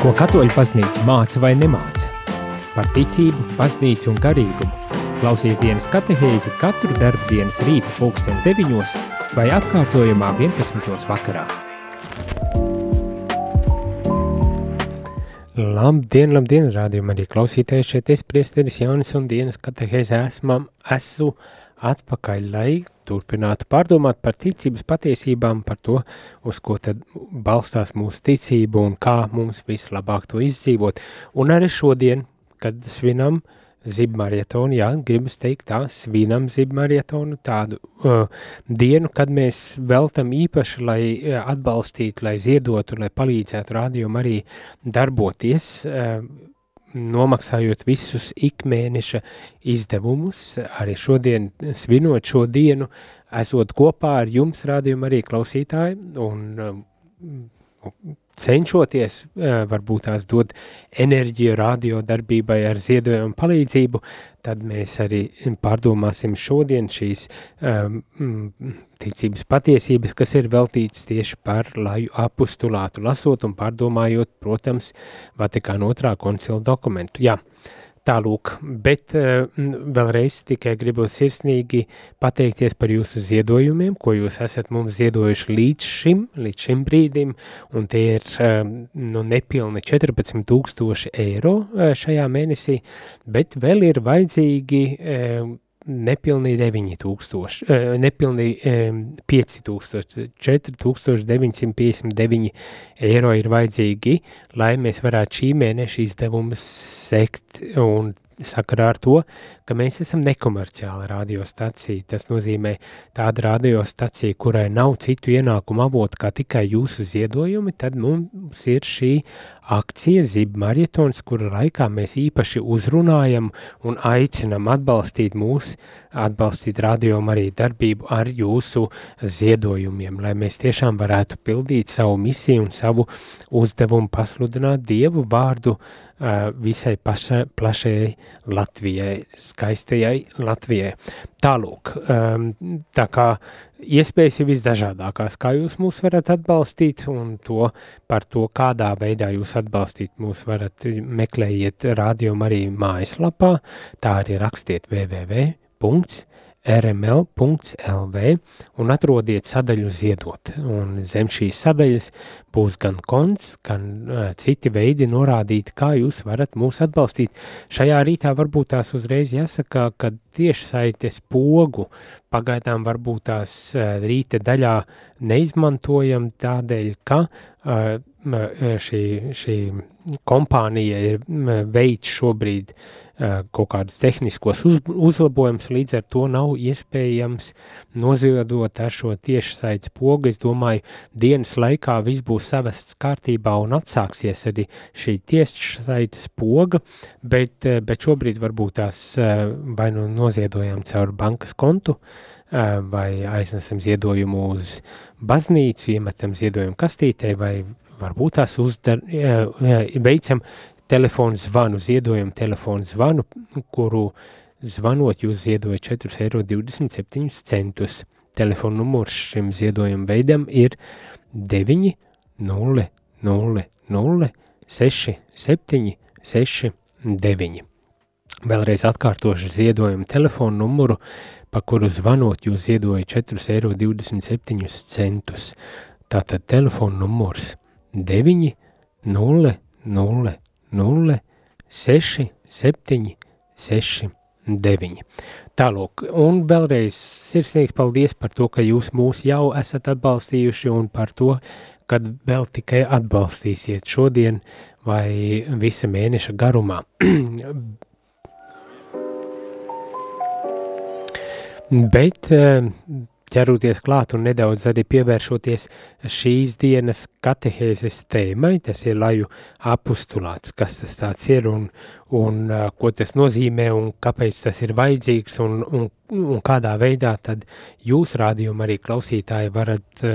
Ko katoļu paznīca māca vai nemāca? Par ticību, paznīcu un garīgumu. Klausies dienas katehēzi katru darbu dienas rītu pulksteni deviņos vai atkārtojumā 11. vakarā. Labdien, labdien, rādījumā arī klausītāji šeit es priesteris Jaunis un dienas katehēzi esmam, esmu atpakaļ, lai turpinātu pārdomāt par ticības patiesībām, par to, uz ko tad balstās mūsu ticība un kā mums vislabāk to izdzīvot. Un arī šodien, kad svinam zibmarietonu, jā, gribas teikt tā, svinam zibmarietonu tādu uh, dienu, kad mēs veltam īpaši, lai uh, atbalstītu, lai ziedotu, lai palīdzētu rādījumu arī darboties, uh, nomaksājot visus ikmēneša izdevumus, arī šodien svinot šo dienu, esot kopā ar jums rādījumu arī klausītāji un um, cenšoties varbūt tās dot enerģiju radio darbībai ar ziedojumu palīdzību, tad mēs arī pārdomāsim šodien šīs um, ticības patiesības, kas ir veltīts tieši par laju apustulātu, lasot un pārdomājot, protams, Vatikāna otrā koncila dokumentu. Jā, uh, Tālūk, bet uh, vēlreiz tikai gribu sirsnīgi pateikties par jūsu ziedojumiem, ko jūs esat mums ziedojuši līdz šim, līdz šim brīdim, un tie ir uh, nu, nepilni 14 tūkstoši eiro uh, šajā mēnesī, bet vēl ir vajadzīgi nepilnīgi 9000, nepilnīgi 5000, 4959 eiro ir vajadzīgi, lai mēs varētu šī mēneša izdevumus sekt un sakarā ar to, ka mēs esam nekomerciāla radiostacija. Tas nozīmē tāda radiostacija, kurai nav citu ienākumu avotu kā tikai jūsu ziedojumi, tad mums ir šī akcija Zib Marietons, kura laikā mēs īpaši uzrunājam un aicinam atbalstīt mūs, atbalstīt radiomu arī darbību ar jūsu ziedojumiem, lai mēs tiešām varētu pildīt savu misiju un savu uzdevumu pasludināt Dievu vārdu uh, visai paša, plašai Latvijai, skaistajai Latvijai. Tālūk, tā kā iespējas ir visdažādākās, kā jūs mūs varat atbalstīt un to par to, kādā veidā jūs atbalstīt mūs varat meklējiet rādījumu arī mājaslapā, tā arī rakstiet www rml.lv un atrodiet sadaļu ziedot. Un zem šīs sadaļas būs gan konts, gan uh, citi veidi norādīt, kā jūs varat mūs atbalstīt. Šajā rītā varbūt tās uzreiz jāsaka, ka tieši saites pogu pagaidām varbūt tās uh, rīta daļā neizmantojam tādēļ, ka uh, šī, šī kompānija ir veids šobrīd uh, kaut kādus tehniskos uz, uzlabojumus, līdz ar to nav iespējams noziedot ar šo tiešsaits pogu. Es domāju, dienas laikā viss būs savests kārtībā un atsāksies arī šī tiešsaits poga, bet, bet šobrīd varbūt tās vai nu noziedojam caur bankas kontu, vai aiznesam ziedojumu uz baznīcu, iemetam ziedojumu kastītē vai varbūt tās uzdar, veicam telefonu zvanu, ziedojam telefonu zvanu, kuru zvanot jūs ziedojat 4,27 eiro. Telefona numurs šim ziedojuma veidam ir 9 0 0 0 6 7 6 9. Vēlreiz atkārtošu ziedojumu telefonu numuru, pa kuru zvanot jūs ziedojat 4,27 eiro. Tātad telefona numurs 9, 0, 0, 0, 6, 7, 6, 9. Tālūk, un vēlreiz sirsnīgs paldies par to, ka jūs mūs jau esat atbalstījuši un par to, kad vēl tikai atbalstīsiet šodien vai visa mēneša garumā. Bet ķeroties klāt un nedaudz arī pievēršoties šīs dienas katehēzes tēmai, tas ir laju apustulāts, kas tas tāds ir un, un ko tas nozīmē un kāpēc tas ir vajadzīgs un, un, un kādā veidā tad jūs rādījumi arī klausītāji varat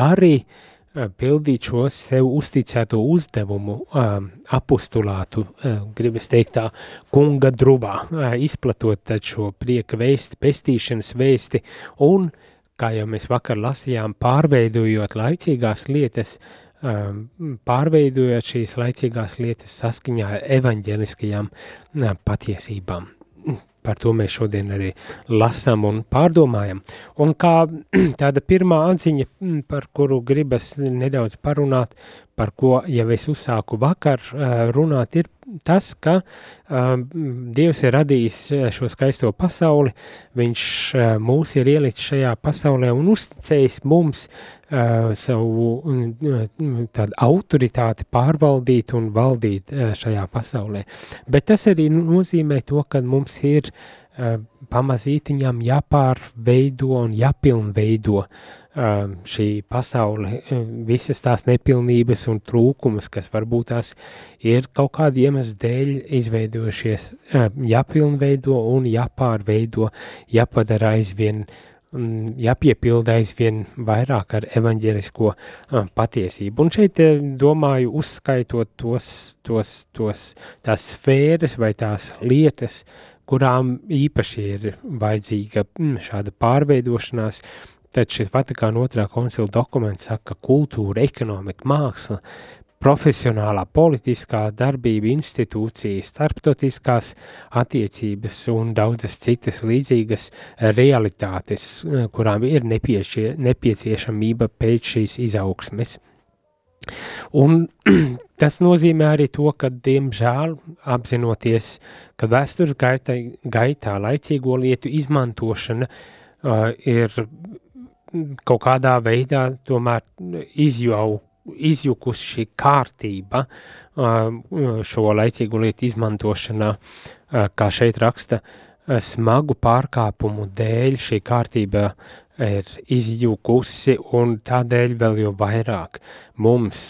arī uh, pildīt šo sev uzticēto uzdevumu, um, apustulātu, um, gribas teikt tā, kunga druvā, um, izplatot šo prieka vēsti, pestīšanas vēsti un, kā jau mēs vakar lasījām, pārveidojot laicīgās lietas pārveidojot šīs laicīgās lietas saskaņā evaņģeliskajām patiesībām par to mēs šodien arī lasām un pārdomājam. Un kā tāda pirmā atziņa, par kuru gribas nedaudz parunāt, par ko jau es uzsāku vakar runāt, ir tas, ka uh, Dievs ir radījis šo skaisto pasauli, viņš uh, mūs ir ielicis šajā pasaulē un uzticējis mums uh, savu uh, tādu autoritāti pārvaldīt un valdīt uh, šajā pasaulē. Bet tas arī nozīmē to, ka mums ir uh, pamazītiņām jāpārveido un jāpilnveido Um, šī pasaule, um, visas tās nepilnības un trūkumus, kas varbūt tās ir kaut kāda iemesla dēļ izveidojušies, um, jāpilnveido un jāpārveido, jāpadara aizvien, jāpiepilda aizvien vairāk ar evaņģelisko patiesību. Un šeit domāju, uzskaitot tos, tos, tos, tās sfēras vai tās lietas, kurām īpaši ir vajadzīga šāda pārveidošanās, Tad šis Vatikāna otrā koncila dokuments saka, ka kultūra, ekonomika, māksla, profesionālā, politiskā darbība, institūcijas, starptautiskās attiecības un daudzas citas līdzīgas realitātes, kurām ir nepiešie, nepieciešamība pēc šīs izaugsmes. Un tas nozīmē arī to, ka, diemžēl, apzinoties, ka vēstures gaitā, gaitā laicīgo lietu izmantošana uh, ir kaut kādā veidā tomēr izjau, izjukusi šī kārtība šo laicīgu lietu izmantošanā, kā šeit raksta, smagu pārkāpumu dēļ šī kārtība ir izjukusi un tādēļ vēl jau vairāk mums,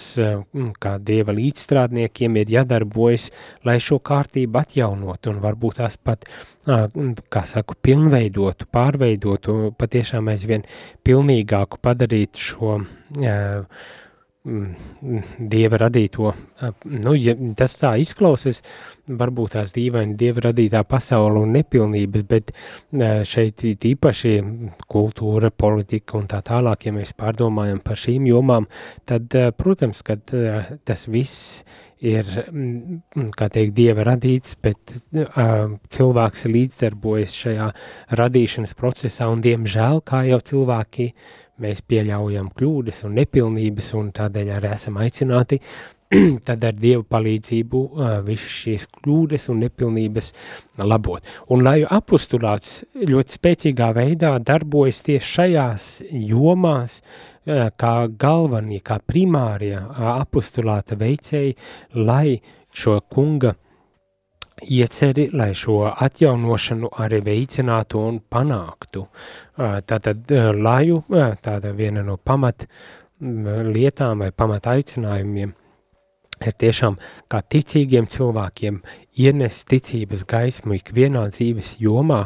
kā Dieva līdzstrādniekiem, ir jādarbojas, lai šo kārtību atjaunot un varbūt tās pat, kā saku, pilnveidotu, pārveidotu, patiešām aizvien pilnīgāku padarīt šo uh, dieva radīto, nu, ja tas tā izklausas, varbūt tās dīvaini dieva radītā pasaula un nepilnības, bet šeit īpaši kultūra, politika un tā tālāk, ja mēs pārdomājam par šīm jomām, tad, protams, ka tas viss ir, mm, kā teikt, dieva radīts, bet uh, cilvēks līdzdarbojas šajā radīšanas procesā un, diemžēl, kā jau cilvēki mēs pieļaujam kļūdas un nepilnības, un tādēļ arī esam aicināti tad ar Dievu palīdzību visas šīs kļūdas un nepilnības labot. Un lai apustulāts ļoti spēcīgā veidā darbojas tieši šajās jomās, kā galvenie, kā primārie apustulāta veicēji, lai šo kunga uh, ieceri, lai šo atjaunošanu arī veicinātu un panāktu. Tātad laju, tāda viena no pamat lietām vai pamat aicinājumiem ir tiešām kā ticīgiem cilvēkiem ienes ticības gaismu ikvienā dzīves jomā,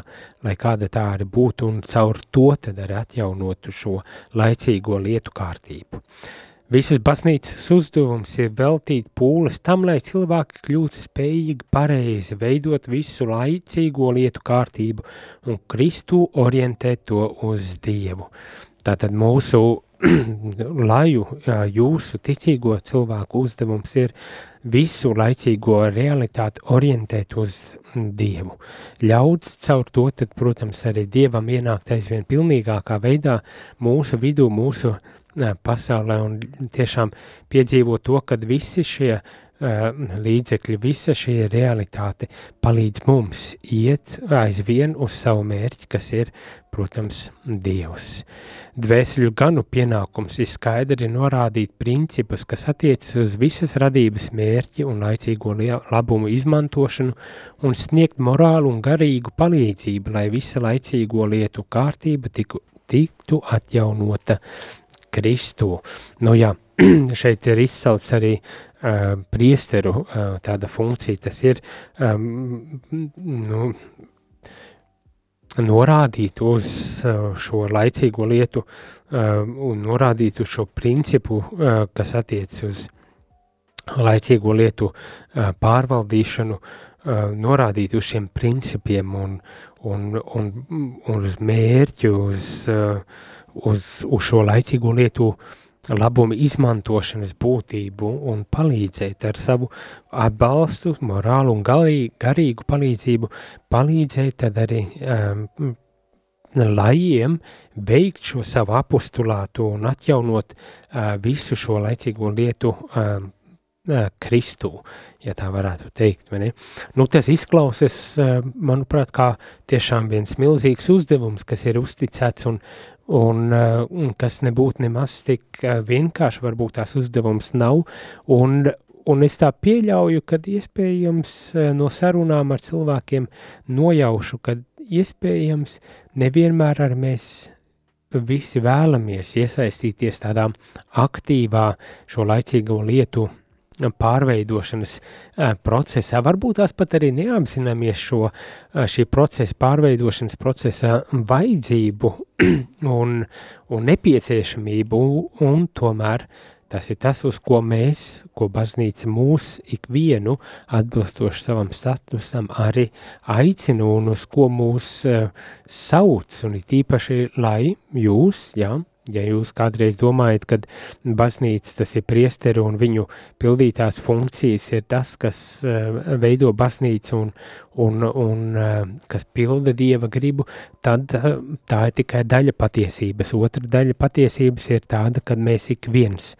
lai kāda tā arī būtu un caur to tad arī atjaunotu šo laicīgo lietu kārtību. Uh, Visas baznīcas uzdevums ir veltīt pūles tam, lai cilvēki kļūtu spējīgi pareizi veidot visu laicīgo lietu kārtību un Kristu orientēt to uz Dievu. Tātad mūsu laju, jūsu ticīgo cilvēku uzdevums ir visu laicīgo realitāti orientēt uz Dievu. Ļauds caur to, tad, protams, arī Dievam ienākt aizvien pilnīgākā veidā mūsu vidū, mūsu pasaulē un tiešām piedzīvo to, kad visi šie līdzekļi, visa šī realitāte palīdz mums iet aizvien uz savu mērķi, kas ir, protams, Dievs. Dvēseļu ganu pienākums ir skaidri norādīt principus, kas attiecas uz visas radības mērķi un laicīgo labumu izmantošanu un sniegt morālu un garīgu palīdzību, lai visa laicīgo lietu kārtība tiku, tiktu atjaunota Kristu. Nu jā, šeit ir izcelts arī uh, priesteru uh, tāda funkcija, tas ir um, nu, norādīt uz šo laicīgo lietu un norādīt uz šo principu, kas attiec uz laicīgo lietu pārvaldīšanu, norādīt uz šiem principiem un, un, un, un uz mērķu, uz uh, uz, uz šo laicīgo lietu labuma izmantošanas būtību un palīdzēt ar savu atbalstu, morālu un galī, garīgu palīdzību, palīdzēt tad arī um, lajiem veikt šo savu apostulātu un atjaunot uh, visu šo laicīgo lietu um, uh, Kristū, ja tā varētu teikt. Nu, tas izklausas, uh, manuprāt, kā tiešām viens milzīgs uzdevums, kas ir uzticēts un, uh, un kas nebūtu nemaz tik uh, vienkārši, varbūt tās uzdevums nav, un, un es tā pieļauju, ka iespējams uh, no sarunām ar cilvēkiem nojaušu, ka iespējams nevienmēr ar mēs visi vēlamies iesaistīties tādā aktīvā šo laicīgo lietu pārveidošanas procesā. Varbūt tās pat arī neapzināmies šo šī procesa pārveidošanas procesa vajadzību un, un nepieciešamību un tomēr Tas ir tas, uz ko mēs, ko baznīca mūs ikvienu atbilstoši savam statusam arī aicina un uz ko mūs uh, sauc, un it īpaši, lai jūs, jā, Ja jūs kādreiz domājat, ka baznīca tas ir priesteri un viņu pildītās funkcijas ir tas, kas uh, veido baznīcu un, un, un uh, kas pilda dieva gribu, tad uh, tā ir tikai daļa patiesības. Otra daļa patiesības ir tāda, ka mēs ik viens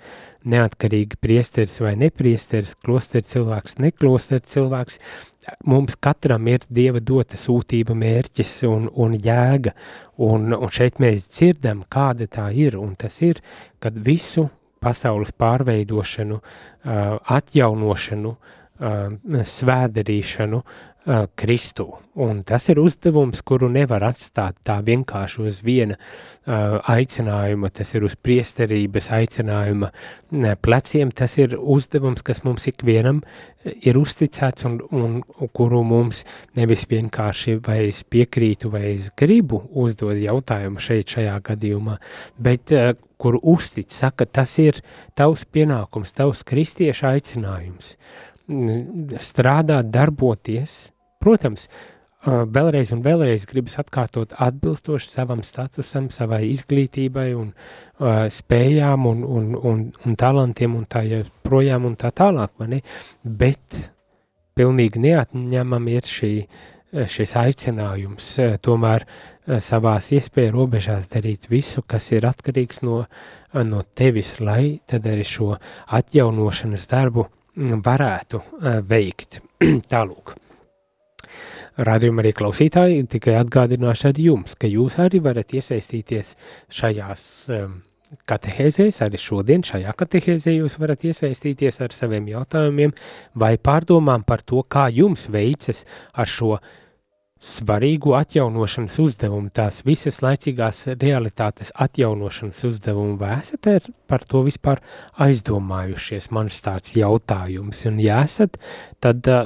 neatkarīgi priesteris vai nepriesteris, klosteris cilvēks, neklosteris cilvēks, mums katram ir Dieva dota sūtība mērķis un, un jēga, un, un šeit mēs dzirdam, kāda tā ir, un tas ir, kad visu pasaules pārveidošanu, atjaunošanu, svēdarīšanu, Kristu. Un tas ir uzdevums, kuru nevar atstāt tā vienkārši uz viena uh, aicinājuma, tas ir uz priesterības aicinājuma pleciem, tas ir uzdevums, kas mums ikvienam ir uzticēts un, un, un kuru mums nevis vienkārši vai es piekrītu vai es gribu uzdot jautājumu šeit šajā gadījumā, bet uh, kuru uztic, saka, tas ir tavs pienākums, tavs kristieša aicinājums. Strādāt, darboties, Protams, vēlreiz un vēlreiz gribas atkārtot atbilstoši savam statusam, savai izglītībai un uh, spējām un, un, un, un talantiem un tā projām un tā tālāk, mani, bet pilnīgi neatņemam ir šī, šis aicinājums tomēr savās iespēja robežās darīt visu, kas ir atkarīgs no, no tevis, lai tad arī šo atjaunošanas darbu varētu veikt. Tālūk. Radījuma arī klausītāji, tikai atgādināšu arī jums, ka jūs arī varat iesaistīties šajās um, katehēzēs, arī šodien šajā katehēzē jūs varat iesaistīties ar saviem jautājumiem vai pārdomām par to, kā jums veicas ar šo svarīgu atjaunošanas uzdevumu, tās visas laicīgās realitātes atjaunošanas uzdevumu, vai esat par to vispār aizdomājušies? Man tāds jautājums, un ja esat, tad uh,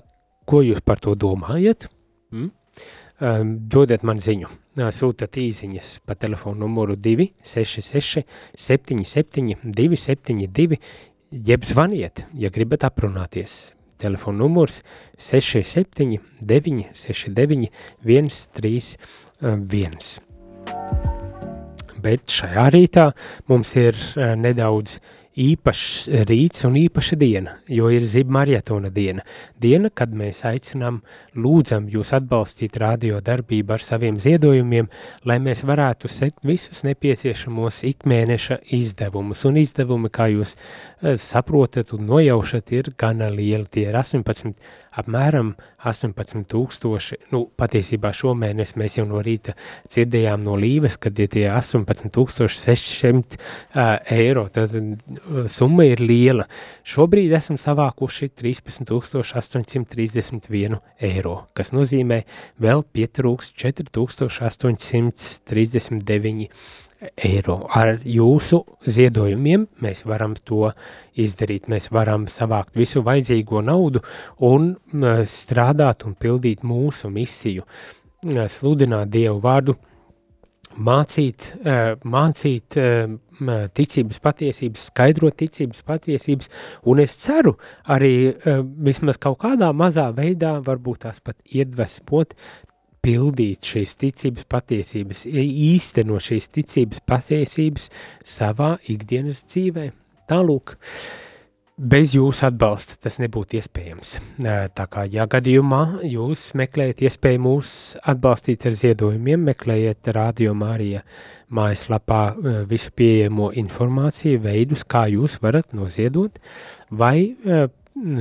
ko jūs par to domājat? Mm? Um, dodiet man ziņu, sūtat īziņas pa telefonu numuru 266 77 272, jeb zvaniet, ja gribat aprunāties. Telefona numurs 67 969 131. Bet šajā rītā mums ir nedaudz īpašs rīts un īpaša diena, jo ir zib marietona diena. Diena, kad mēs aicinām, lūdzam jūs atbalstīt radio darbību ar saviem ziedojumiem, lai mēs varētu sekt visus nepieciešamos ikmēneša izdevumus. Un izdevumi, kā jūs uh, saprotat un nojaušat, ir gana lieli. Tie ir 18 apmēram 18 tūkstoši, nu, patiesībā šomēnes mēs jau no rīta dzirdējām no līves, kad ir tie 18 tūkstoši 600 uh, eiro, tad summa ir liela. Šobrīd esam savākuši 13 831 eiro, kas nozīmē vēl pietrūks 4839 eiro. Ar jūsu ziedojumiem mēs varam to izdarīt. Mēs varam savākt visu vajadzīgo naudu un strādāt un pildīt mūsu misiju, sludināt Dievu vārdu, mācīt, mācīt ticības patiesības, skaidrot ticības patiesības, un es ceru arī vismaz kaut kādā mazā veidā varbūt tās pat iedvesmot pildīt šīs ticības patiesības, īsteno šīs ticības patiesības savā ikdienas dzīvē. Tālūk, bez jūsu atbalsta tas nebūtu iespējams. Tā kā, ja gadījumā jūs meklējat iespēju mūs atbalstīt ar ziedojumiem, meklējiet Radio Marija mājaslapā visu pieejamo informāciju, veidus, kā jūs varat noziedot, vai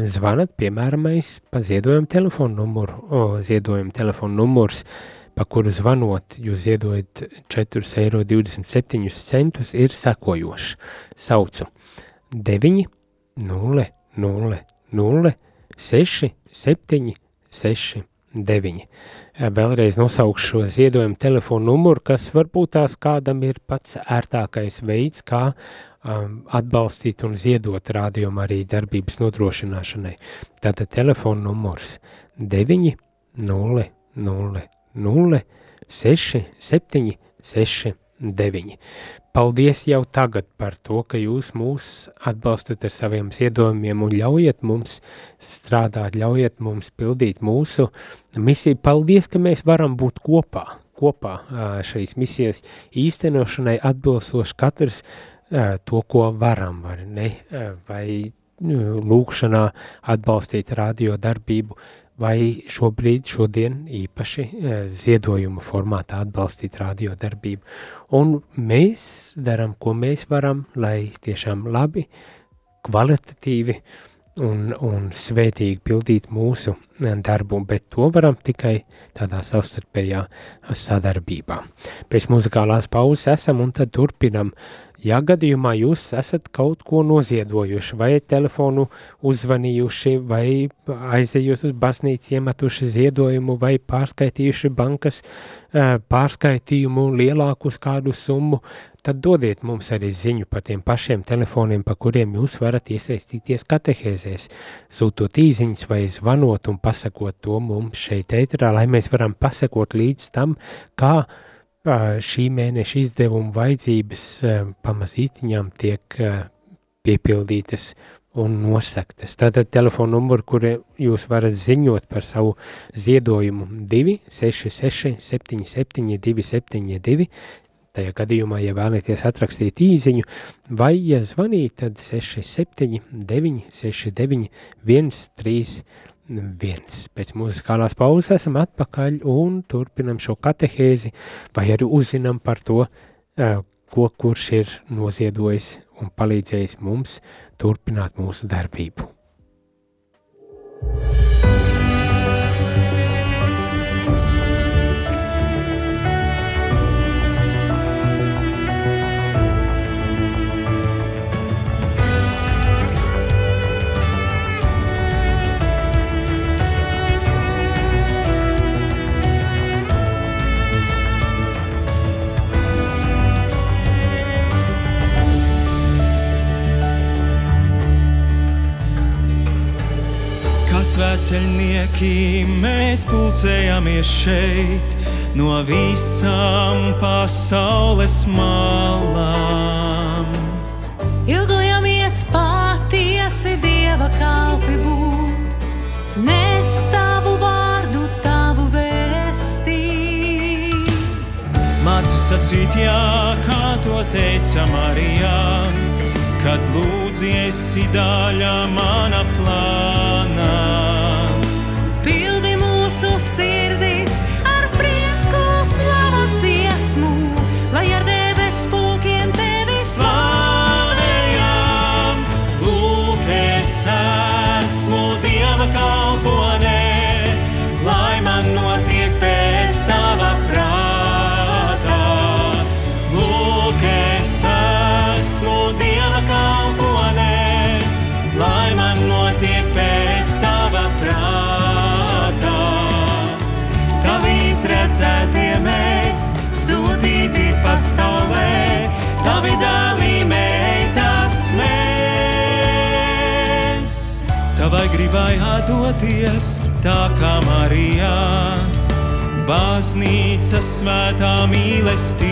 zvanat, piemēram, pa ziedojumu telefonu numuru, o, ziedojumu telefonu numurs, pa kuru zvanot, jūs ziedojat 4,27 eiro, ir sekojošs. Saucu 9, 0, 0, 0, 6, 7, 6, 9. Vēlreiz nosaukšu šo ziedojumu telefonu numuru, kas varbūt tās kādam ir pats ērtākais veids, kā um, atbalstīt un ziedot rādījumu arī darbības nodrošināšanai. Tātad telefona numurs 9 0 0 0 6 7 6 9. Paldies jau tagad par to, ka jūs mūs atbalstat ar saviem ziedojumiem un ļaujiet mums strādāt, ļaujiet mums pildīt mūsu misiju. Paldies, ka mēs varam būt kopā, kopā šīs misijas īstenošanai atbilstoši katrs to, ko varam, vai ne, vai lūkšanā atbalstīt radio darbību, vai šobrīd, šodien īpaši ziedojuma formātā atbalstīt radio darbību. Un mēs daram, ko mēs varam, lai tiešām labi, kvalitatīvi un, un svētīgi pildīt mūsu darbu, bet to varam tikai tādā savstarpējā sadarbībā. Pēc muzikālās pauzes esam un tad turpinam uh, Ja gadījumā jūs esat kaut ko noziedojuši, vai telefonu uzvanījuši, vai aizejot uz baznīcu iemetuši ziedojumu, vai pārskaitījuši bankas pārskaitījumu lielāku uz kādu summu, tad dodiet mums arī ziņu par tiem pašiem telefoniem, pa kuriem jūs varat iesaistīties katehēzēs, sūtot īziņas vai zvanot un pasakot to mums šeit ēterā, lai mēs varam pasakot līdz tam, kā uh, šī mēneša izdevuma vajadzības pamazītiņām tiek piepildītas un nosektas. Tātad telefona numuru, kur jūs varat ziņot par savu ziedojumu 266 77 272, tajā gadījumā, ja vēlaties atrakstīt īziņu, vai, ja zvanīt, tad 67 969 131 viens. Pēc muzikālās pauzes esam atpakaļ un turpinam šo katehēzi, vai arī uzzinām par to, ko kurš ir noziedojis un palīdzējis mums turpināt mūsu darbību. Svēceļnieki mēs pulcējamies šeit no visām pasaules malām. Ilgojamies patiesi Dieva kalpi būt, nes tavu vārdu, tavu vēstī. Māci sacīt jā, kā to teica Marijā, kad lūdzies daļa mana plānā mūsu pasaulē, tavi dalīmēji tas mēs. Tavai gribai atdoties tā kā Marijā, baznīca svētā mīlestībā.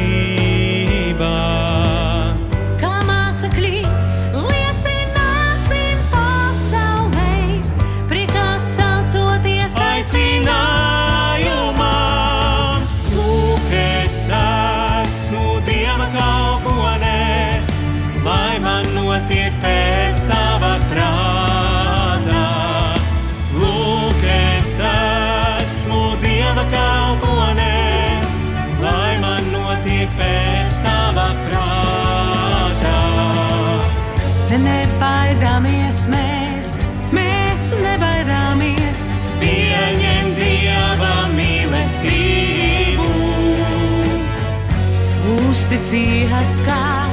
Uzticies kā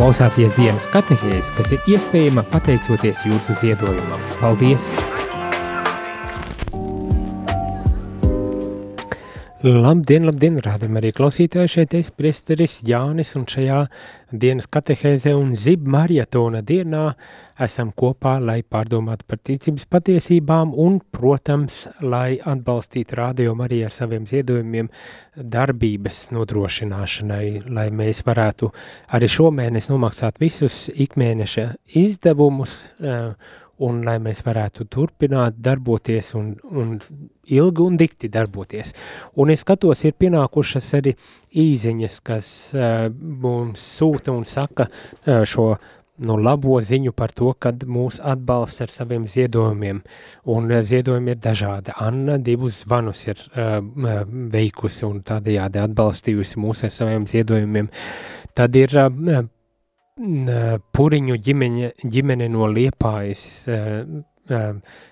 klausāties dienas katehēs, kas ir iespējama pateicoties jūsu ziedojumam. Paldies! Labdien, labdien, rādam arī klausītāji šeit es priesteris Jānis un šajā dienas katehēzē un zib marietona dienā esam kopā, lai pārdomātu par ticības patiesībām un, protams, lai atbalstītu rādījumu arī ar saviem ziedojumiem darbības nodrošināšanai, lai mēs varētu arī šomēnes nomaksāt visus ikmēneša izdevumus uh, un lai mēs varētu turpināt darboties un, un ilgi un dikti darboties. Un es skatos, ir pienākušas arī īziņas, kas uh, mums sūta un saka uh, šo nu, labo ziņu par to, kad mūs atbalsta ar saviem ziedojumiem, un uh, ziedojumi ir dažādi. Anna divus zvanus ir uh, veikusi un tādējādi atbalstījusi mūs ar saviem ziedojumiem. Tad ir uh, Puriņu ģimeņa, ģimene no Liepājas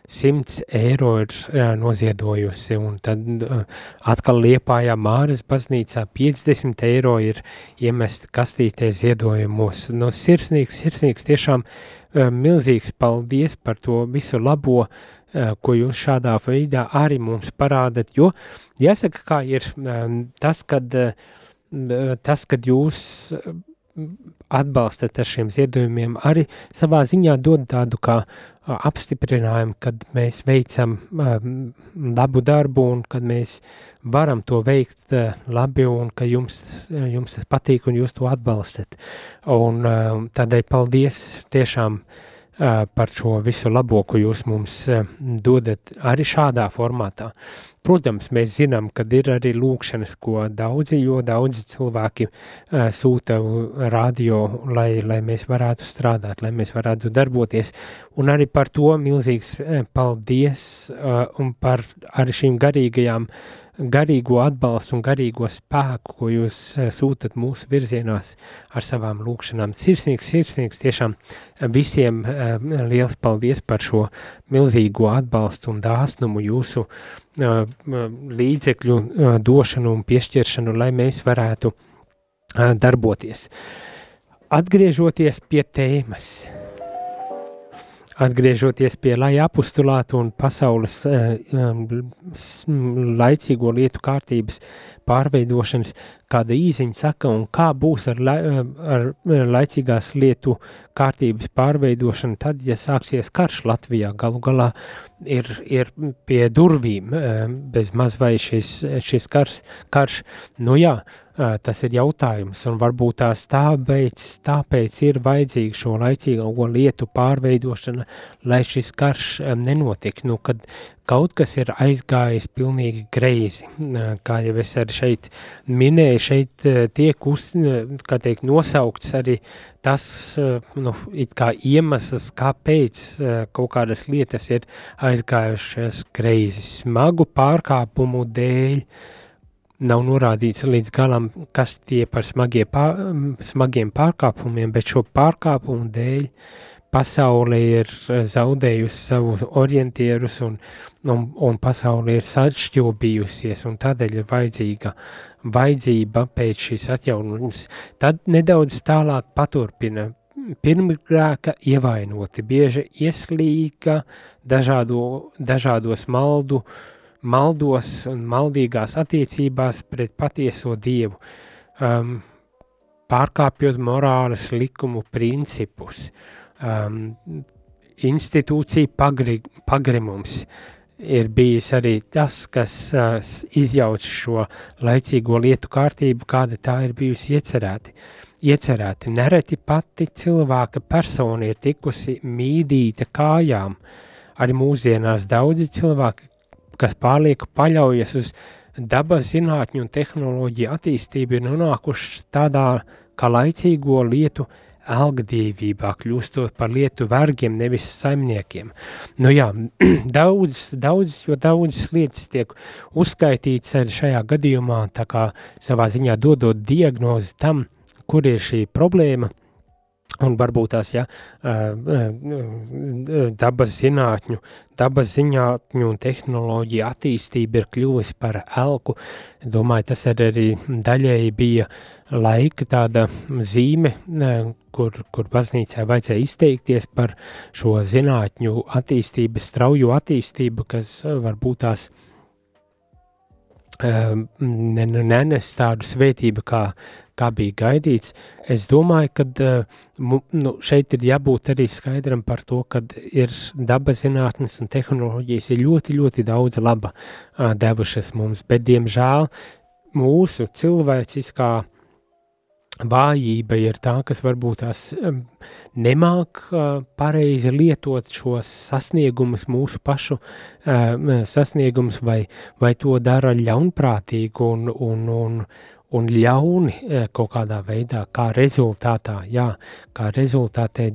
simts eiro ir noziedojusi, un tad atkal Liepājā Māras baznīcā 50 eiro ir iemest kastītē ziedojumos. No sirsnīgs, sirsnīgs tiešām milzīgs paldies par to visu labo, ko jūs šādā veidā arī mums parādat, jo jāsaka, kā ir tas, kad, tas, kad jūs atbalstat ar šiem ziedojumiem, arī savā ziņā dod tādu kā apstiprinājumu, kad mēs veicam labu darbu un kad mēs varam to veikt labi un ka jums, jums tas patīk un jūs to atbalstat. Un tādēļ paldies tiešām par šo visu labo, ko jūs mums dodat arī šādā formātā. Protams, mēs zinām, ka ir arī lūkšanas, ko daudzi, jo daudzi cilvēki uh, sūta radio, lai, lai mēs varētu strādāt, lai mēs varētu darboties. Un arī par to milzīgs paldies un par arī šīm garīgajām uh, garīgo atbalstu un garīgo spēku, ko jūs sūtat mūsu virzienās ar savām lūkšanām. Sirsnīgs, sirsnīgs tiešām visiem liels paldies par šo milzīgo atbalstu un dāsnumu jūsu līdzekļu došanu un piešķiršanu, lai mēs varētu darboties. Atgriežoties pie tēmas – atgriežoties pie lai apustulātu un pasaules uh, laicīgo lietu kārtības pārveidošanas, kāda īziņa saka, un kā būs ar, la, ar laicīgās lietu kārtības pārveidošanu, tad, ja sāksies karš Latvijā, galu galā ir, ir pie durvīm bez maz vai šis, šis kars, karš, nu jā, tas ir jautājums, un varbūt tās tāpēc, tāpēc ir vajadzīga šo laicīgo lietu pārveidošana, lai šis karš nenotiek, nu, kad kaut kas ir aizgājis pilnīgi greizi. Kā jau es arī šeit minēju, šeit tiek uz, kā teikt, nosaukts arī tas, nu, it kā iemesls, kāpēc kaut kādas lietas ir aizgājušas greizi smagu pārkāpumu dēļ, nav norādīts līdz galam, kas tie par smagie pār, smagiem pārkāpumiem, bet šo pārkāpumu dēļ pasaule ir zaudējusi savu orientierus un, un, un pasaule ir sašķobījusies un tādēļ ir vajadzīga vajadzība pēc šīs atjaunības. Tad nedaudz tālāk paturpina. Pirmgrāka ievainoti, bieži ieslīga dažādo, dažādos maldu uh, maldos un maldīgās attiecībās pret patieso dievu, um, pārkāpjot morāles likumu principus. Um, institūcija pagri, pagrimums ir bijis arī tas, kas uh, izjauc šo laicīgo lietu kārtību, kāda tā ir bijusi iecerēti. Iecerēti nereti pati cilvēka persona ir tikusi mīdīta kājām. Arī mūsdienās daudzi cilvēki, kas pārlieku paļaujas uz dabas zinātņu un tehnoloģiju attīstību, ir nonākuši tādā kā laicīgo lietu algdīvībā, kļūstot par lietu vergiem, nevis saimniekiem. Nu jā, daudz, daudz, jo daudzas lietas tiek uzskaitīts arī šajā gadījumā, tā kā savā ziņā dodot diagnozi tam, kur ir šī problēma, Un varbūt tās, ja, dabas zinātņu, dabas zinātņu un tehnoloģija attīstība ir kļuvusi par elku. Domāju, tas arī daļēji bija laika tāda zīme, kur, kur baznīcā vajadzēja izteikties par šo zinātņu attīstības, strauju attīstību, kas varbūt tās nenes tādu svētību, kā, kā bija gaidīts. Es domāju, ka nu, šeit ir jābūt arī skaidram par to, ka ir dabas zinātnes un tehnoloģijas ir ļoti, ļoti daudz laba devušas mums, bet diemžēl mūsu cilvēciskā vājība ir tā, kas varbūt tās nemāk pareizi lietot šos sasniegumus, mūsu pašu sasniegumus, vai, vai to dara ļaunprātīgi un, un, un, un ļauni kaut kādā veidā, kā rezultātā, jā, kā rezultātē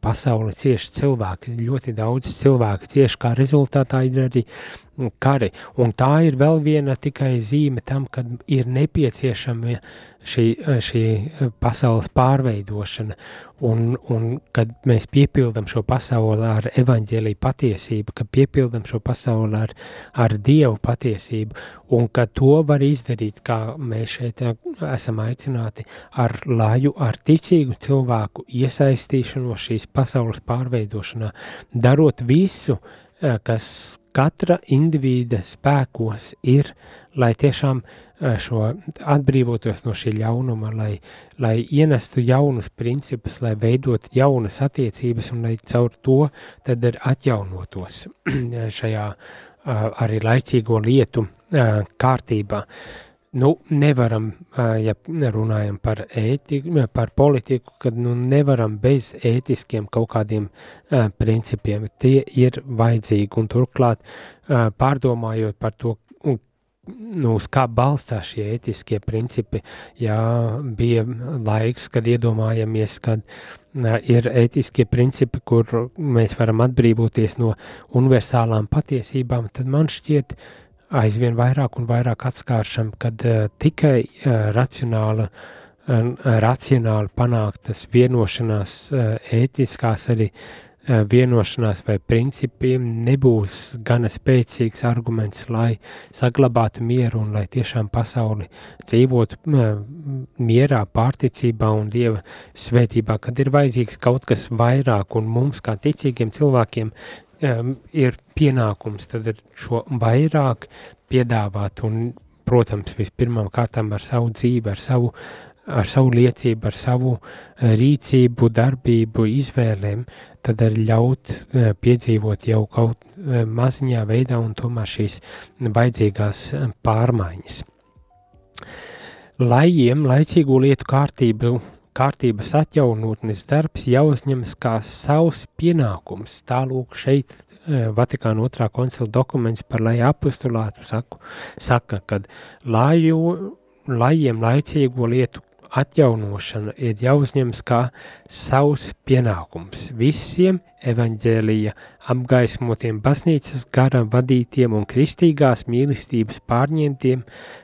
pasauli cieši cilvēki, ļoti daudz cilvēku cieši, kā rezultātā ir arī kari, un tā ir vēl viena tikai zīme tam, kad ir nepieciešama šī, šī pasaules pārveidošana, un, un kad mēs piepildam šo pasauli ar evaņģēlīju patiesību, kad piepildam šo pasauli ar, ar Dievu patiesību, un ka to var izdarīt, kā mēs šeit esam aicināti, ar laju, ar ticīgu cilvēku iesaistīšanos šīs pasaules pārveidošanā, darot visu, eh, kas katra indivīda spēkos ir, lai tiešām eh, šo atbrīvotos no šī ļaunuma, lai, lai ienestu jaunus principus, lai veidot jaunas attiecības un lai caur to tad ir atjaunotos šajā eh, arī laicīgo lietu eh, kārtībā. Nu, nevaram, ja runājam par ētiku, par politiku, kad nu nevaram bez ētiskiem kaut kādiem uh, principiem. Tie ir vajadzīgi un turklāt uh, pārdomājot par to, un, nu, uz kā balstās šie ētiskie principi, jā, bija laiks, kad iedomājamies, kad uh, ir ētiskie principi, kur mēs varam atbrīvoties no universālām patiesībām, tad man šķiet, uh, aizvien vairāk un vairāk atskāršam, kad uh, tikai uh, racionāla, uh, racionāli panāktas vienošanās, uh, ētiskās arī uh, vienošanās vai principi nebūs gana spēcīgs arguments, lai saglabātu mieru un lai tiešām pasauli dzīvotu uh, mierā, pārticībā un Dieva svētībā, kad ir vajadzīgs kaut kas vairāk un mums kā ticīgiem cilvēkiem um, ir pienākums tad ir šo vairāk piedāvāt un, protams, vispirmām kārtām ar savu dzīvi, ar savu, ar savu liecību, ar savu eh, rīcību, darbību, izvēlēm, tad arī ļaut uh, piedzīvot jau kaut uh, maziņā veidā un tomēr šīs vajadzīgās pārmaiņas. Lajiem, laicīgo lietu kārtību kārtības atjaunotnes darbs jāuzņemas kā savs pienākums. Tālūk šeit e, Vatikāna otrā koncila dokuments par lai apostulātu saku, saka, kad laju, lajiem laicīgo lietu atjaunošana ir jāuzņemas kā savs pienākums visiem evaņģēlija apgaismotiem baznīcas garam vadītiem un kristīgās mīlestības pārņemtiem,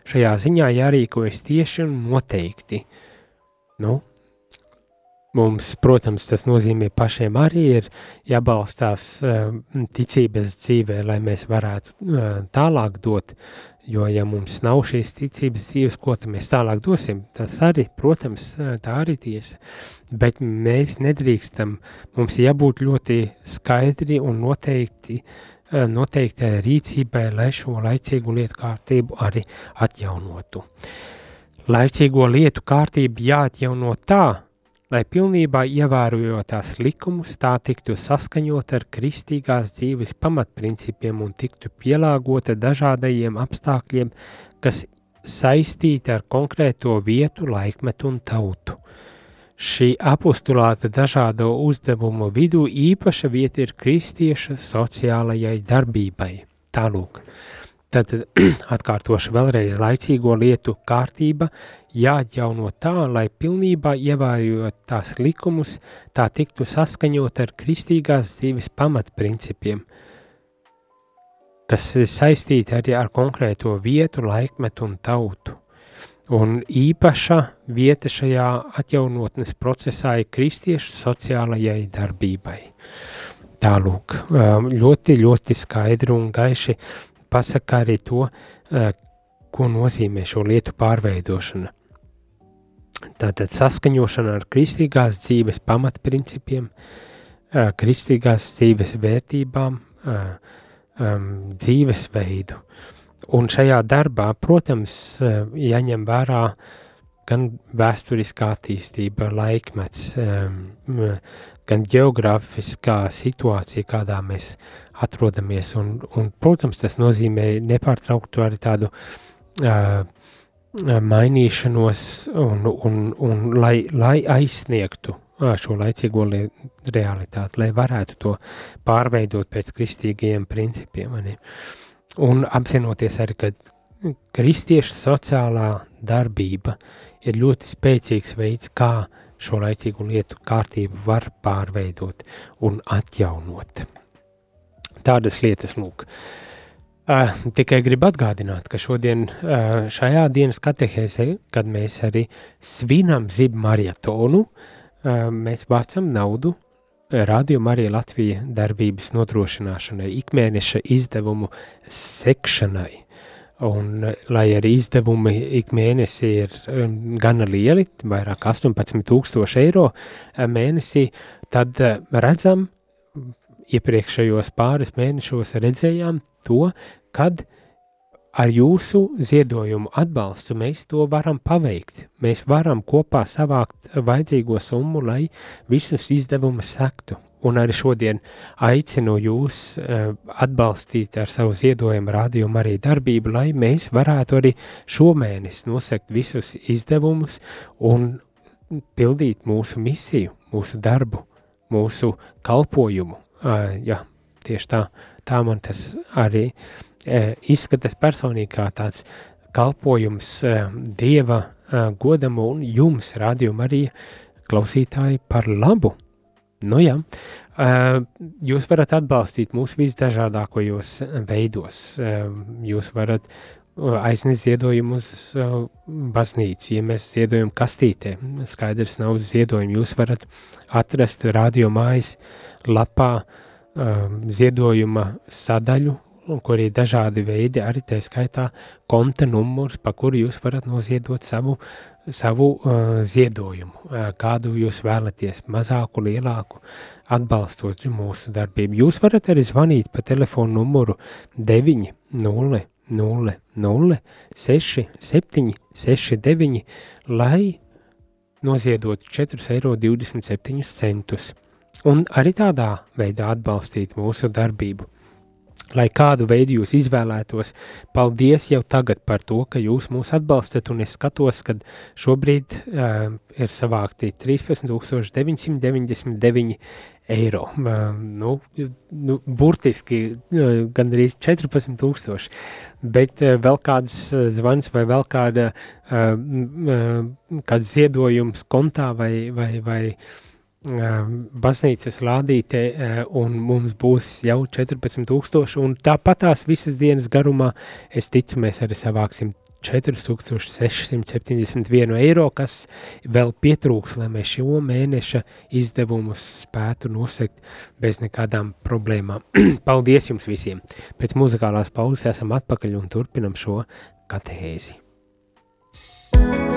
šajā ziņā jārīkojas tieši un noteikti. Nu, Mums, protams, tas nozīmē pašiem arī ir jābalstās uh, ticības dzīvē, lai mēs varētu uh, tālāk dot, jo ja mums nav šīs ticības dzīves, ko tad mēs tālāk dosim, tas arī, protams, tā arī tiesa, bet mēs nedrīkstam, mums jābūt ļoti skaidri un noteikti, noteiktai rīcībai, lai šo laicīgu lietu kārtību arī atjaunotu. Laicīgo lietu kārtību jāatjauno tā, lai pilnībā ievērojot tās likumus, tā tiktu saskaņot ar kristīgās dzīves pamatprincipiem un tiktu pielāgota dažādajiem apstākļiem, kas saistīti ar konkrēto vietu, laikmetu un tautu. Šī apostulāta dažādo uzdevumu vidū īpaša vieta ir kristieša sociālajai darbībai. Tālūk. Tad atkārtošu vēlreiz laicīgo lietu kārtība jāatjauno tā, lai pilnībā ievērojot tās likumus, tā tiktu saskaņot ar kristīgās dzīves pamatprincipiem, kas ir saistīti arī ar konkrēto vietu, laikmetu un tautu. Un īpaša vieta šajā atjaunotnes procesā ir kristiešu sociālajai darbībai. Tālūk, um, ļoti, ļoti skaidri un gaiši pasaka arī to, uh, ko nozīmē šo lietu pārveidošana. Tātad saskaņošana ar kristīgās dzīves pamatprincipiem, kristīgās dzīves vērtībām, dzīvesveidu. Un šajā darbā, protams, jāņem vērā gan vēsturiskā attīstība, laikmets, gan geogrāfiskā situācija, kādā mēs atrodamies. Un, un, protams, tas nozīmē nepārtrauktu arī tādu uh, mainīšanos un, un, un lai, lai aizsniegtu šo laicīgo realitāti, lai varētu to pārveidot pēc kristīgajiem principiem. Mani. Un apzinoties arī, ka kristiešu sociālā darbība ir ļoti spēcīgs veids, kā šo laicīgu lietu kārtību var pārveidot un atjaunot. Tādas lietas, lūk, uh, Uh, tikai gribu atgādināt, ka šodien uh, šajā dienas katehēzē, kad mēs arī svinam zibu marietonu, uh, mēs vācam naudu Radio Marija Latvija darbības nodrošināšanai, ikmēneša izdevumu sekšanai. Un, lai arī izdevumi ik mēnesī ir um, gana lieli, vairāk 18,000 eiro mēnesī, tad redzam, iepriekšējos pāris mēnešos redzējām to, kad ar jūsu ziedojumu atbalstu mēs to varam paveikt. Mēs varam kopā savākt vajadzīgo summu, lai visus izdevumus sektu. Un arī šodien aicinu jūs uh, atbalstīt ar savu ziedojumu rādījumu arī darbību, lai mēs varētu arī šomēnes nosekt visus izdevumus un pildīt mūsu misiju, mūsu darbu, mūsu kalpojumu. Uh, jā, tieši tā, tā man tas arī uh, E, izskatās personīgi kā tāds kalpojums e, Dieva e, godam un jums, rādījuma arī klausītāji, par labu. Nu jā, jūs varat atbalstīt mūsu visdažādākajos veidos. Jūs varat aiznest ziedojumu uz baznīcu, ja mēs ziedojam kastītē, skaidrs nav ziedojumu, jūs varat atrast radio mājas lapā ziedojuma sadaļu, kur ir dažādi veidi, arī tā skaitā konta numurs, pa kuru jūs varat noziedot savu, savu uh, ziedojumu, uh, kādu jūs vēlaties, mazāku, lielāku, atbalstot mūsu darbību. Jūs varat arī zvanīt pa telefonu numuru 9 0 0 0 6 7 6 9, lai noziedot 4,27 eiro un arī tādā veidā atbalstīt mūsu darbību. Lai kādu veidu jūs izvēlētos, paldies jau tagad par to, ka jūs mūs atbalstat, un es skatos, ka šobrīd uh, ir savākti 13,999 eiro. Uh, nu, nu, burtiski uh, gandrīz 14,000, bet uh, vēl kāds e, zvans vai vēl kāda, uh, uh, kāds ziedojums kontā vai. vai, vai uh, baznīcas lādītē, un mums būs jau 14,000. Un tāpat tās visas dienas garumā, es ticu, mēs arī savāksim 4671 eiro, kas vēl pietrūks, lai mēs šo mēneša izdevumus spētu nosegt bez nekādām problēmām. Paldies jums visiem! Pēc muzikālās pauzes esam atpakaļ un turpinam šo katehēzi. thank you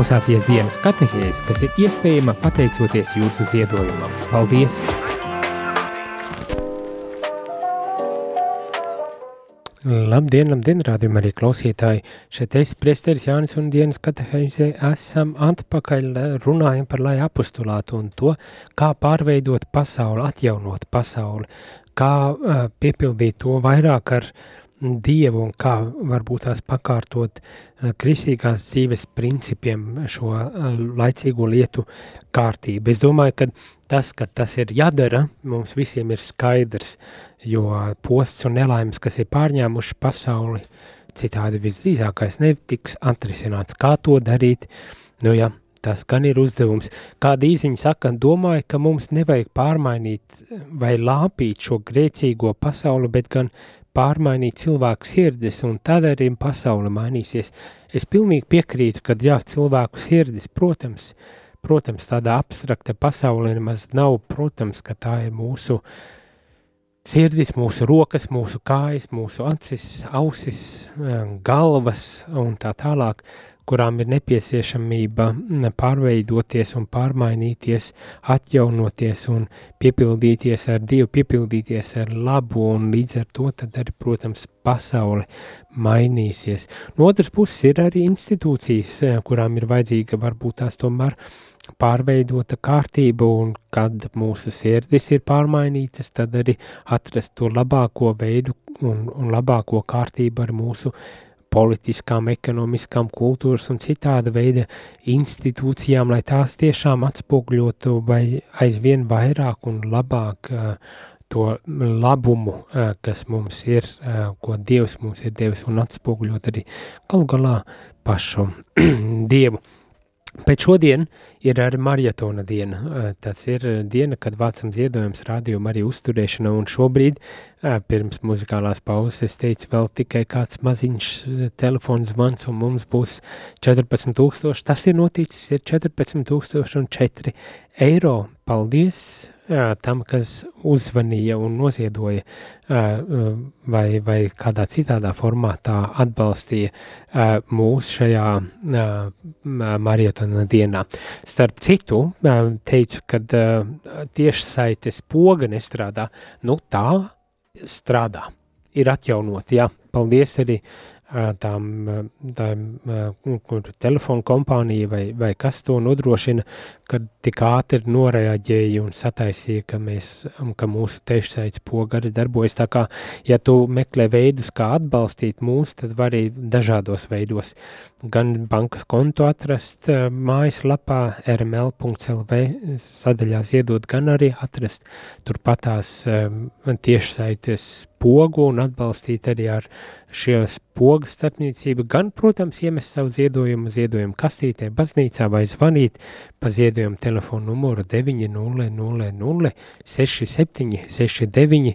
klausāties dienas katehēs, kas ir iespējama pateicoties jūsu ziedojumam. Paldies! Labdien, labdien, rādījumā arī klausītāji. Šeit es, priesteris Jānis un dienas katehēzē, esam atpakaļ runājam par lai apostulātu un to, kā pārveidot pasauli, atjaunot pasauli, kā uh, piepildīt to vairāk ar Dievu un kā varbūt tās pakārtot uh, kristīgās dzīves principiem šo uh, laicīgo lietu kārtību. Es domāju, ka tas, ka tas ir jādara, mums visiem ir skaidrs, jo posts un nelaimes, kas ir pārņēmuši pasauli, citādi visdrīzākais netiks atrisināts. Kā to darīt? Nu jā, tas gan ir uzdevums. Kāda īziņa saka, domāju, ka mums nevajag pārmainīt vai lāpīt šo grēcīgo pasauli, bet gan pārmainīt cilvēku sirdis, un tad arī pasaule mainīsies. Es pilnīgi piekrītu, ka jā, cilvēku sirdis, protams, protams, tāda abstrakta pasaule nemaz nav, protams, ka tā ir mūsu sirdis, mūsu rokas, mūsu kājas, mūsu acis, ausis, galvas un tā tālāk, kurām ir nepieciešamība pārveidoties un pārmainīties, atjaunoties un piepildīties ar Dievu, piepildīties ar labu, un līdz ar to tad arī, protams, pasaule mainīsies. No otras puses ir arī institūcijas, kurām ir vajadzīga varbūt tās tomēr pārveidota kārtība, un kad mūsu sirdis ir pārmainītas, tad arī atrast to labāko veidu un, un labāko kārtību ar mūsu politiskām, ekonomiskām, kultūras un citāda veida institūcijām, lai tās tiešām atspogļotu vai aizvien vairāk un labāk uh, to labumu, uh, kas mums ir, uh, ko Dievs mums ir devis un atspogļot arī galu galā pašu Dievu. Pēc šodien ir arī marietona diena. Tas ir diena, kad vācam ziedojums rādījuma arī uzturēšana, un šobrīd, pirms muzikālās pauzes, es teicu, vēl tikai kāds maziņš telefons zvans, un mums būs 14 tūkstoši. Tas ir noticis, ir 14 tūkstoši un 4 eiro. Paldies jā, tam, kas uzvanīja un noziedoja vai, vai kādā citādā formātā atbalstīja mūs šajā marietona dienā. Starp citu, teicu, ka tiešsaites poga nestrādā, nu tā strādā, ir atjaunot, jā, paldies arī tām, tām kur telefonu kompānija vai, vai kas to nodrošina, kad tik ātri noreaģēja un sataisīja, ka, mēs, ka mūsu tiešsaits pogari darbojas. Tā kā, ja tu meklē veidus, kā atbalstīt mūs, tad var arī dažādos veidos. Gan bankas kontu atrast mājaslapā rml.lv sadaļā ziedot, gan arī atrast turpatās tiešsaites pogu un atbalstīt arī ar šīs pogas starpniecību, gan, protams, iemest savu ziedojumu ziedojumu kastītē, baznīcā vai zvanīt pa ziedojumu telefonu numuru 900 6769,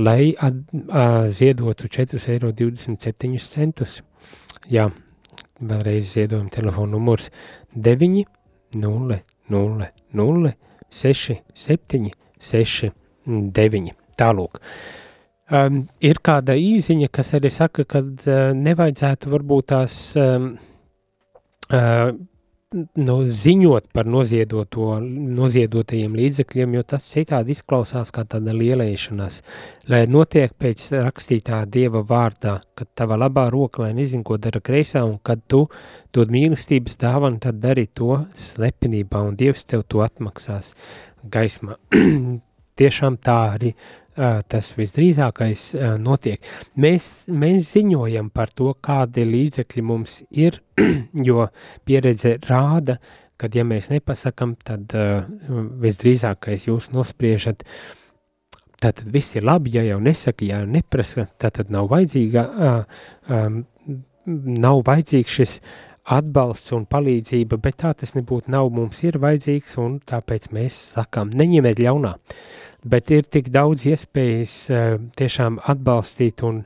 lai at, a, ziedotu 4,27 eiro. Jā, vēlreiz ziedojumu telefonu numurs 900 67 69. Tālūk. Um, ir kāda īziņa, kas arī saka, ka uh, nevajadzētu varbūt tās um, uh, nu, ziņot par noziedotajiem līdzekļiem, jo tas citādi izklausās kā tāda lielēšanās. Lai notiek pēc rakstītā Dieva vārdā, kad tava labā roka, lai nezin, ko dara kreisā, un kad tu dod mīlestības dāvanu, tad dari to slepenībā, un Dievs tev to atmaksās gaismā. Tiešām tā arī tas visdrīzākais notiek. Mēs, mēs ziņojam par to, kādi līdzekļi mums ir, jo pieredze rāda, kad ja mēs nepasakam, tad visdrīzākais jūs nospriežat, tad viss ir labi, ja jau nesaka, ja neprasa, tad, tad nav vajadzīga, nav vajadzīgs šis atbalsts un palīdzība, bet tā tas nebūtu nav, mums ir vajadzīgs un tāpēc mēs sakām, neņemiet ļaunā. Bet ir tik daudz iespējas uh, tiešām atbalstīt un,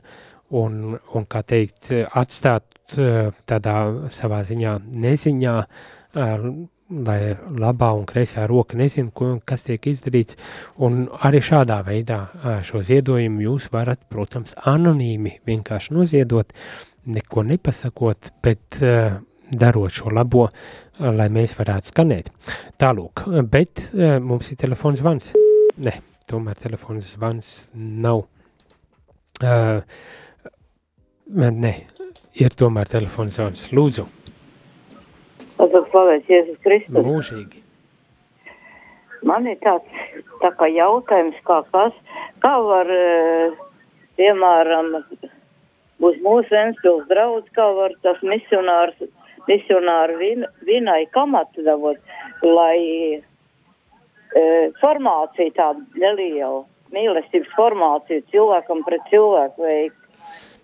un, un, kā teikt, atstāt uh, tādā savā ziņā neziņā, lai labā un kreisā roka nezina, ko, kas tiek izdarīts, un arī šādā veidā uh, šo ziedojumu jūs varat, protams, anonīmi vienkārši noziedot, neko nepasakot, bet darot šo labo, lai mēs varētu skanēt. Tālūk, bet mums ir telefons zvans. Ne, tomēr telefons zvans nav. Uh, ne, ir tomēr telefons zvans. Lūdzu. Slavēts Jēzus Kristus. Mūžīgi. Man ir tāds tā kā jautājums, kā kas, kā var, eh, piemēram, uz mūsu Ventspils draudz, kā var tas misionārs, misionāru vin, vinai kamatu davot, lai formācija tāda neliela, mīlestības formācija cilvēkam pret cilvēku veikt.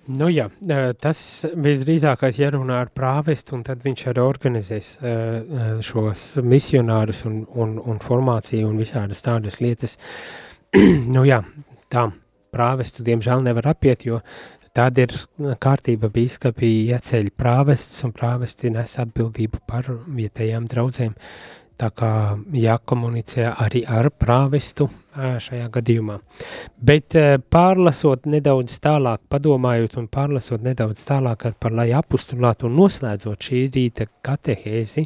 Nu jā, tas visdrīzākais jārunā ar prāvestu, un tad viņš arī organizēs šos misionārus un, un, un formāciju un visādas tādas lietas. nu jā, tā prāvestu diemžēl nevar apiet, jo tāda ir kārtība bīskapī ieceļ prāvests, un prāvesti nes atbildību par vietējām draudzēm. Tā kā jākomunicē arī ar prāvestu šajā gadījumā. Bet pārlasot nedaudz tālāk, padomājot un pārlasot nedaudz tālāk ar par lai apustulātu un noslēdzot šī rīta katehēzi,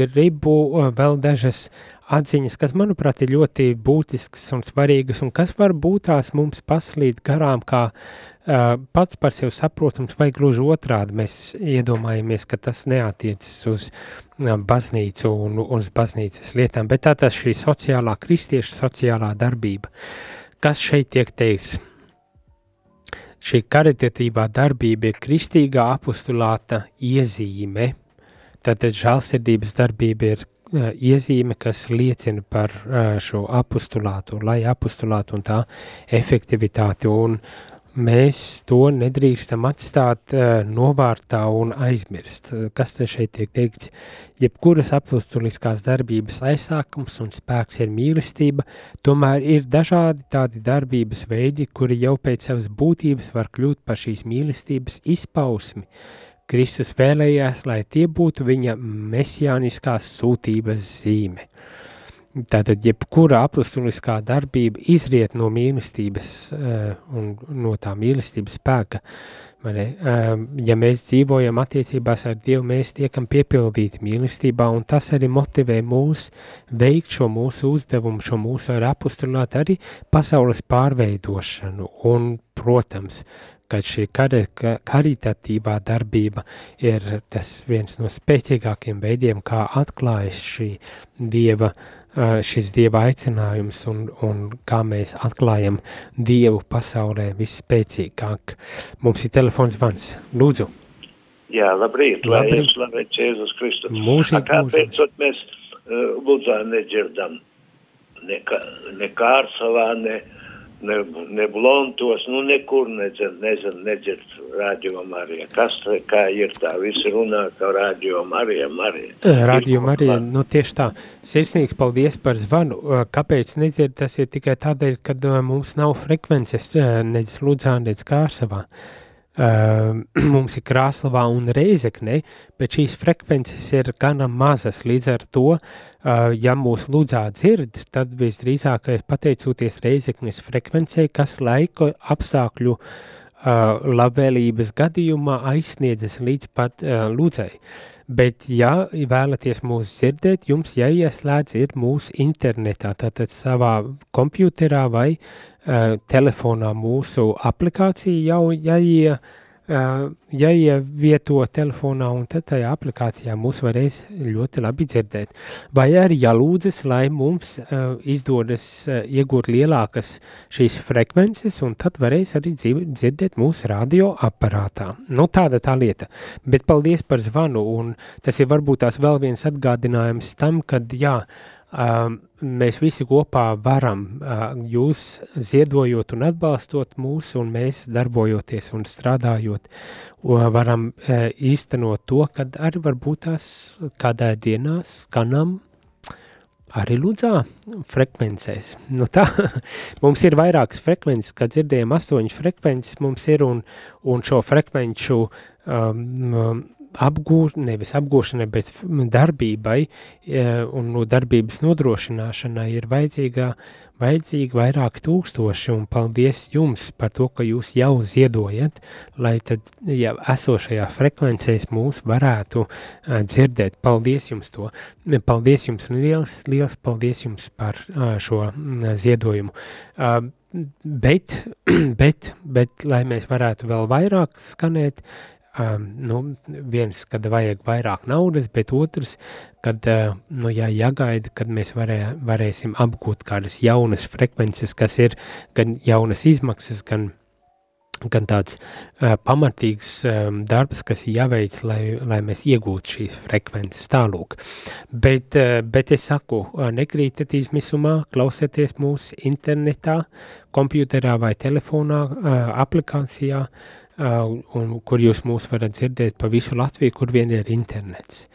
gribu vēl dažas atziņas, kas, manuprāt, ir ļoti būtisks un svarīgas, un kas var būt tās mums paslīd garām kā uh, pats par sevi saprotams, vai gluži otrādi mēs iedomājamies, ka tas neatiecas uz uh, baznīcu un uz baznīcas lietām, bet tā tas šī sociālā, kristiešu sociālā darbība. Kas šeit tiek teikts? Šī karitatīvā darbība ir kristīgā apostulāta iezīme, tātad žālsirdības darbība ir iezīme, kas liecina par šo apostulātu, lai apostulātu un tā efektivitāti, un mēs to nedrīkstam atstāt novārtā un aizmirst. Kas te šeit tiek teikts? Jebkuras apustuliskās darbības aizsākums un spēks ir mīlestība, tomēr ir dažādi tādi darbības veidi, kuri jau pēc savas būtības var kļūt par šīs mīlestības izpausmi. Kristus vēlējās, lai tie būtu viņa mesijāniskās sūtības zīme. Tātad, jebkura apustuliskā darbība izriet no mīlestības uh, un no tā mīlestības spēka. Uh, ja mēs dzīvojam attiecībās ar Dievu, mēs tiekam piepildīti mīlestībā, un tas arī motivē mūs veikt šo mūsu uzdevumu, šo mūsu ar apustulātu arī pasaules pārveidošanu. Un, protams, ka šī kar karitatīvā darbība ir tas viens no spēcīgākiem veidiem, kā atklājas šī Dieva uh, šis Dieva aicinājums un, un kā mēs atklājam Dievu pasaulē visspēcīgāk. Mums ir telefons vans. Lūdzu. Jā, labrīt, lai ir slavēts Jēzus Kristus. Mūžīgi, Kāpēc mūžīgi. mēs uh, lūdzā nedzirdam? Ne, kā, ne Kārsavā, ne, ne, ne Blontos, nu nekur nedzird, nezinu, nedzird radio Marija. Kas tā, kā ir tā, visi runā, ka radio Marija, Marija. Radio Marija, nu tieši tā. Sirsnīgs paldies par zvanu. Kāpēc nedzird? Tas ir tikai tādēļ, ka mums nav frekvences nec Ludzā, nec Kārsavā. Uh, mums ir Krāslavā un Reizekne, bet šīs frekvences ir gana mazas. Līdz ar to, uh, ja mūs lūdzā dzird, tad visdrīzāk pateicoties Reizeknes frekvencei, kas laika apstākļu uh, labvēlības gadījumā aizsniedzas līdz pat uh, lūdzai. Bet, ja vēlaties mūs dzirdēt, jums jāieslēdz ir mūsu internetā, tātad savā kompjuterā vai uh, telefonā mūsu aplikācija jau jāie, uh, jāievieto telefonā un tad tajā aplikācijā mūs varēs ļoti labi dzirdēt. Vai arī jālūdzas, lai mums uh, izdodas uh, iegūt lielākas šīs frekvences un tad varēs arī dzirdēt mūsu radio aparātā. Nu, tāda tā lieta. Bet paldies par zvanu un tas ir varbūt tās vēl viens atgādinājums tam, kad jā, Um, mēs visi kopā varam, jūs ziedojot un atbalstot mūs, un mēs darbojoties un strādājot, varam īstenot to, kad arī varbūt tās kādā dienā skanam arī lūdzā frekvencēs. Nu tā, mums ir vairākas frekvences, kad dzirdējam astoņas frekvences mums ir, un, un šo frekvenču um, apgū, nevis apgūšanai, bet darbībai un no darbības nodrošināšanai ir vajadzīgā, vajadzīgi vairāk tūkstoši, un paldies jums par to, ka jūs jau ziedojat, lai tad jau esošajā frekvencēs mūs varētu uh, dzirdēt. Paldies jums to. Paldies jums liels, liels paldies jums par uh, šo ziedojumu. Bet, bet, bet, lai mēs varētu vēl vairāk skanēt, um, nu, viens, kad vajag vairāk naudas, bet otrs, kad, uh, nu, jā, jāgaida, kad mēs varē, varēsim apgūt kādas jaunas frekvences, kas ir gan jaunas izmaksas, gan gan tāds uh, pamatīgs um, darbs, kas ir jāveic, lai, lai mēs iegūtu šīs frekvences tālūk. Bet, uh, bet es saku, uh, nekrītat izmisumā, klausieties mūsu internetā, kompjuterā vai telefonā, uh, aplikācijā, uh, un, kur jūs mūs varat dzirdēt pa visu Latviju, kur vien ir internets.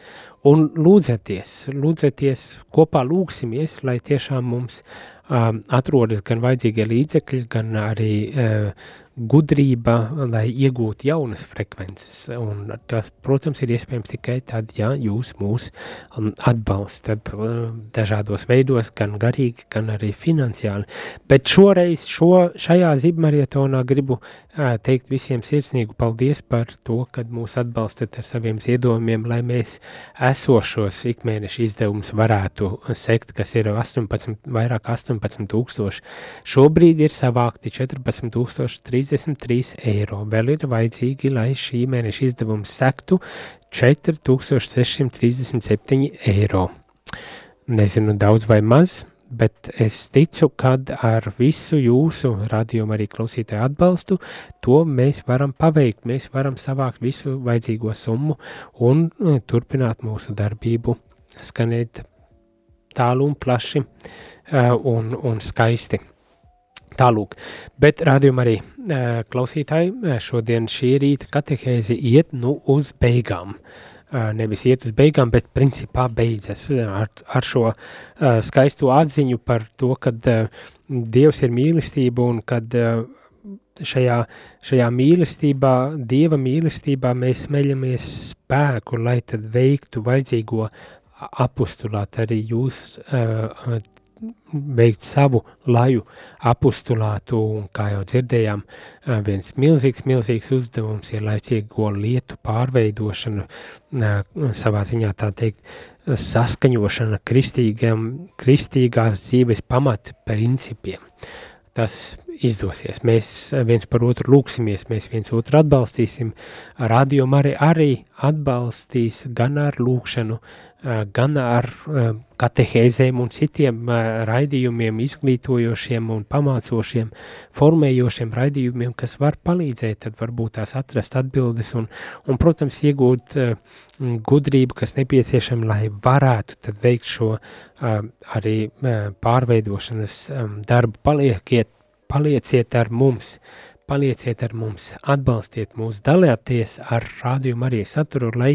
Un lūdzeties, lūdzeties, kopā lūksimies, lai tiešām mums um, atrodas gan vajadzīgie līdzekļi, gan arī uh, gudrība, lai iegūtu jaunas frekvences. Un tas, protams, ir iespējams tikai tad, ja jūs mūs um, atbalstat uh, dažādos veidos, gan garīgi, gan arī finansiāli. Bet šoreiz, šo, šajā zibmarietonā gribu uh, teikt visiem sirsnīgu paldies par to, kad mūs atbalstat ar saviem ziedojumiem, lai mēs esošos ikmēneša izdevumus varētu sekt, kas ir 18, vairāk 18 tūkstoši. Šobrīd ir savākti 14 tūkstoši 33 eiro. Vēl ir vajadzīgi, lai šī mēneša izdevums sektu 4637 eiro. Nezinu daudz vai maz, bet es ticu, ka ar visu jūsu radiomu arī klausītāju atbalstu, to mēs varam paveikt. Mēs varam savākt visu vajadzīgo summu un e, turpināt mūsu darbību, skanēt tālu un plaši e, un, un skaisti. Tālūk, bet rādījumā arī klausītāji šodien šī rīta katehēzi iet nu uz beigām. Nevis iet uz beigām, bet principā beidzas ar, ar šo skaisto atziņu par to, ka Dievs ir mīlestība un kad šajā, šajā mīlestībā, Dieva mīlestībā mēs smeļamies spēku, lai tad veiktu vajadzīgo apustulāt arī jūs veikt savu laju apustulātu, un kā jau dzirdējām, viens milzīgs, milzīgs uzdevums ir laicīgo lietu pārveidošana, savā ziņā tā teikt, saskaņošana kristīgam, kristīgās dzīves pamat principiem. Tas izdosies. Mēs viens par otru lūksimies, mēs viens otru atbalstīsim. Radio arī, arī atbalstīs gan ar lūkšanu, gan ar katehēzēm un citiem raidījumiem, izglītojošiem un pamācošiem, formējošiem raidījumiem, kas var palīdzēt, tad varbūt tās atrast atbildes un, un protams, iegūt gudrību, kas nepieciešama, lai varētu tad veikt šo arī pārveidošanas darbu. Paliekiet, palieciet ar mums, palieciet ar mums, atbalstiet mūs, dalieties ar rādījumu arī saturu, lai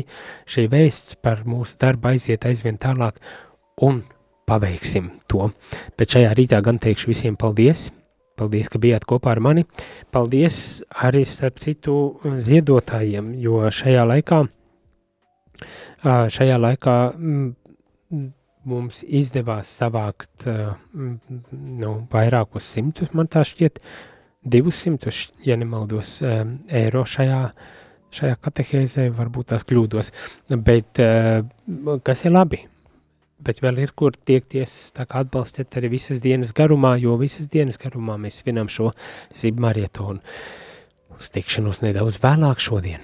šī vēsts par mūsu darbu aiziet aizvien tālāk un paveiksim to. Bet šajā rītā gan teikšu visiem paldies, paldies, ka bijāt kopā ar mani, paldies arī starp citu ziedotājiem, jo šajā laikā, šajā laikā mums izdevās savākt nu, vairākus simtus, man tā šķiet, uh, 200, ja nemaldos, eiro šajā, šajā katehēzē, varbūt tās kļūdos, bet kas ir labi, bet vēl ir, kur tiekties, tā kā atbalstiet arī visas dienas garumā, jo visas dienas garumā mēs svinam šo zibmarietonu. Uz tikšanos nedaudz vēlāk šodien.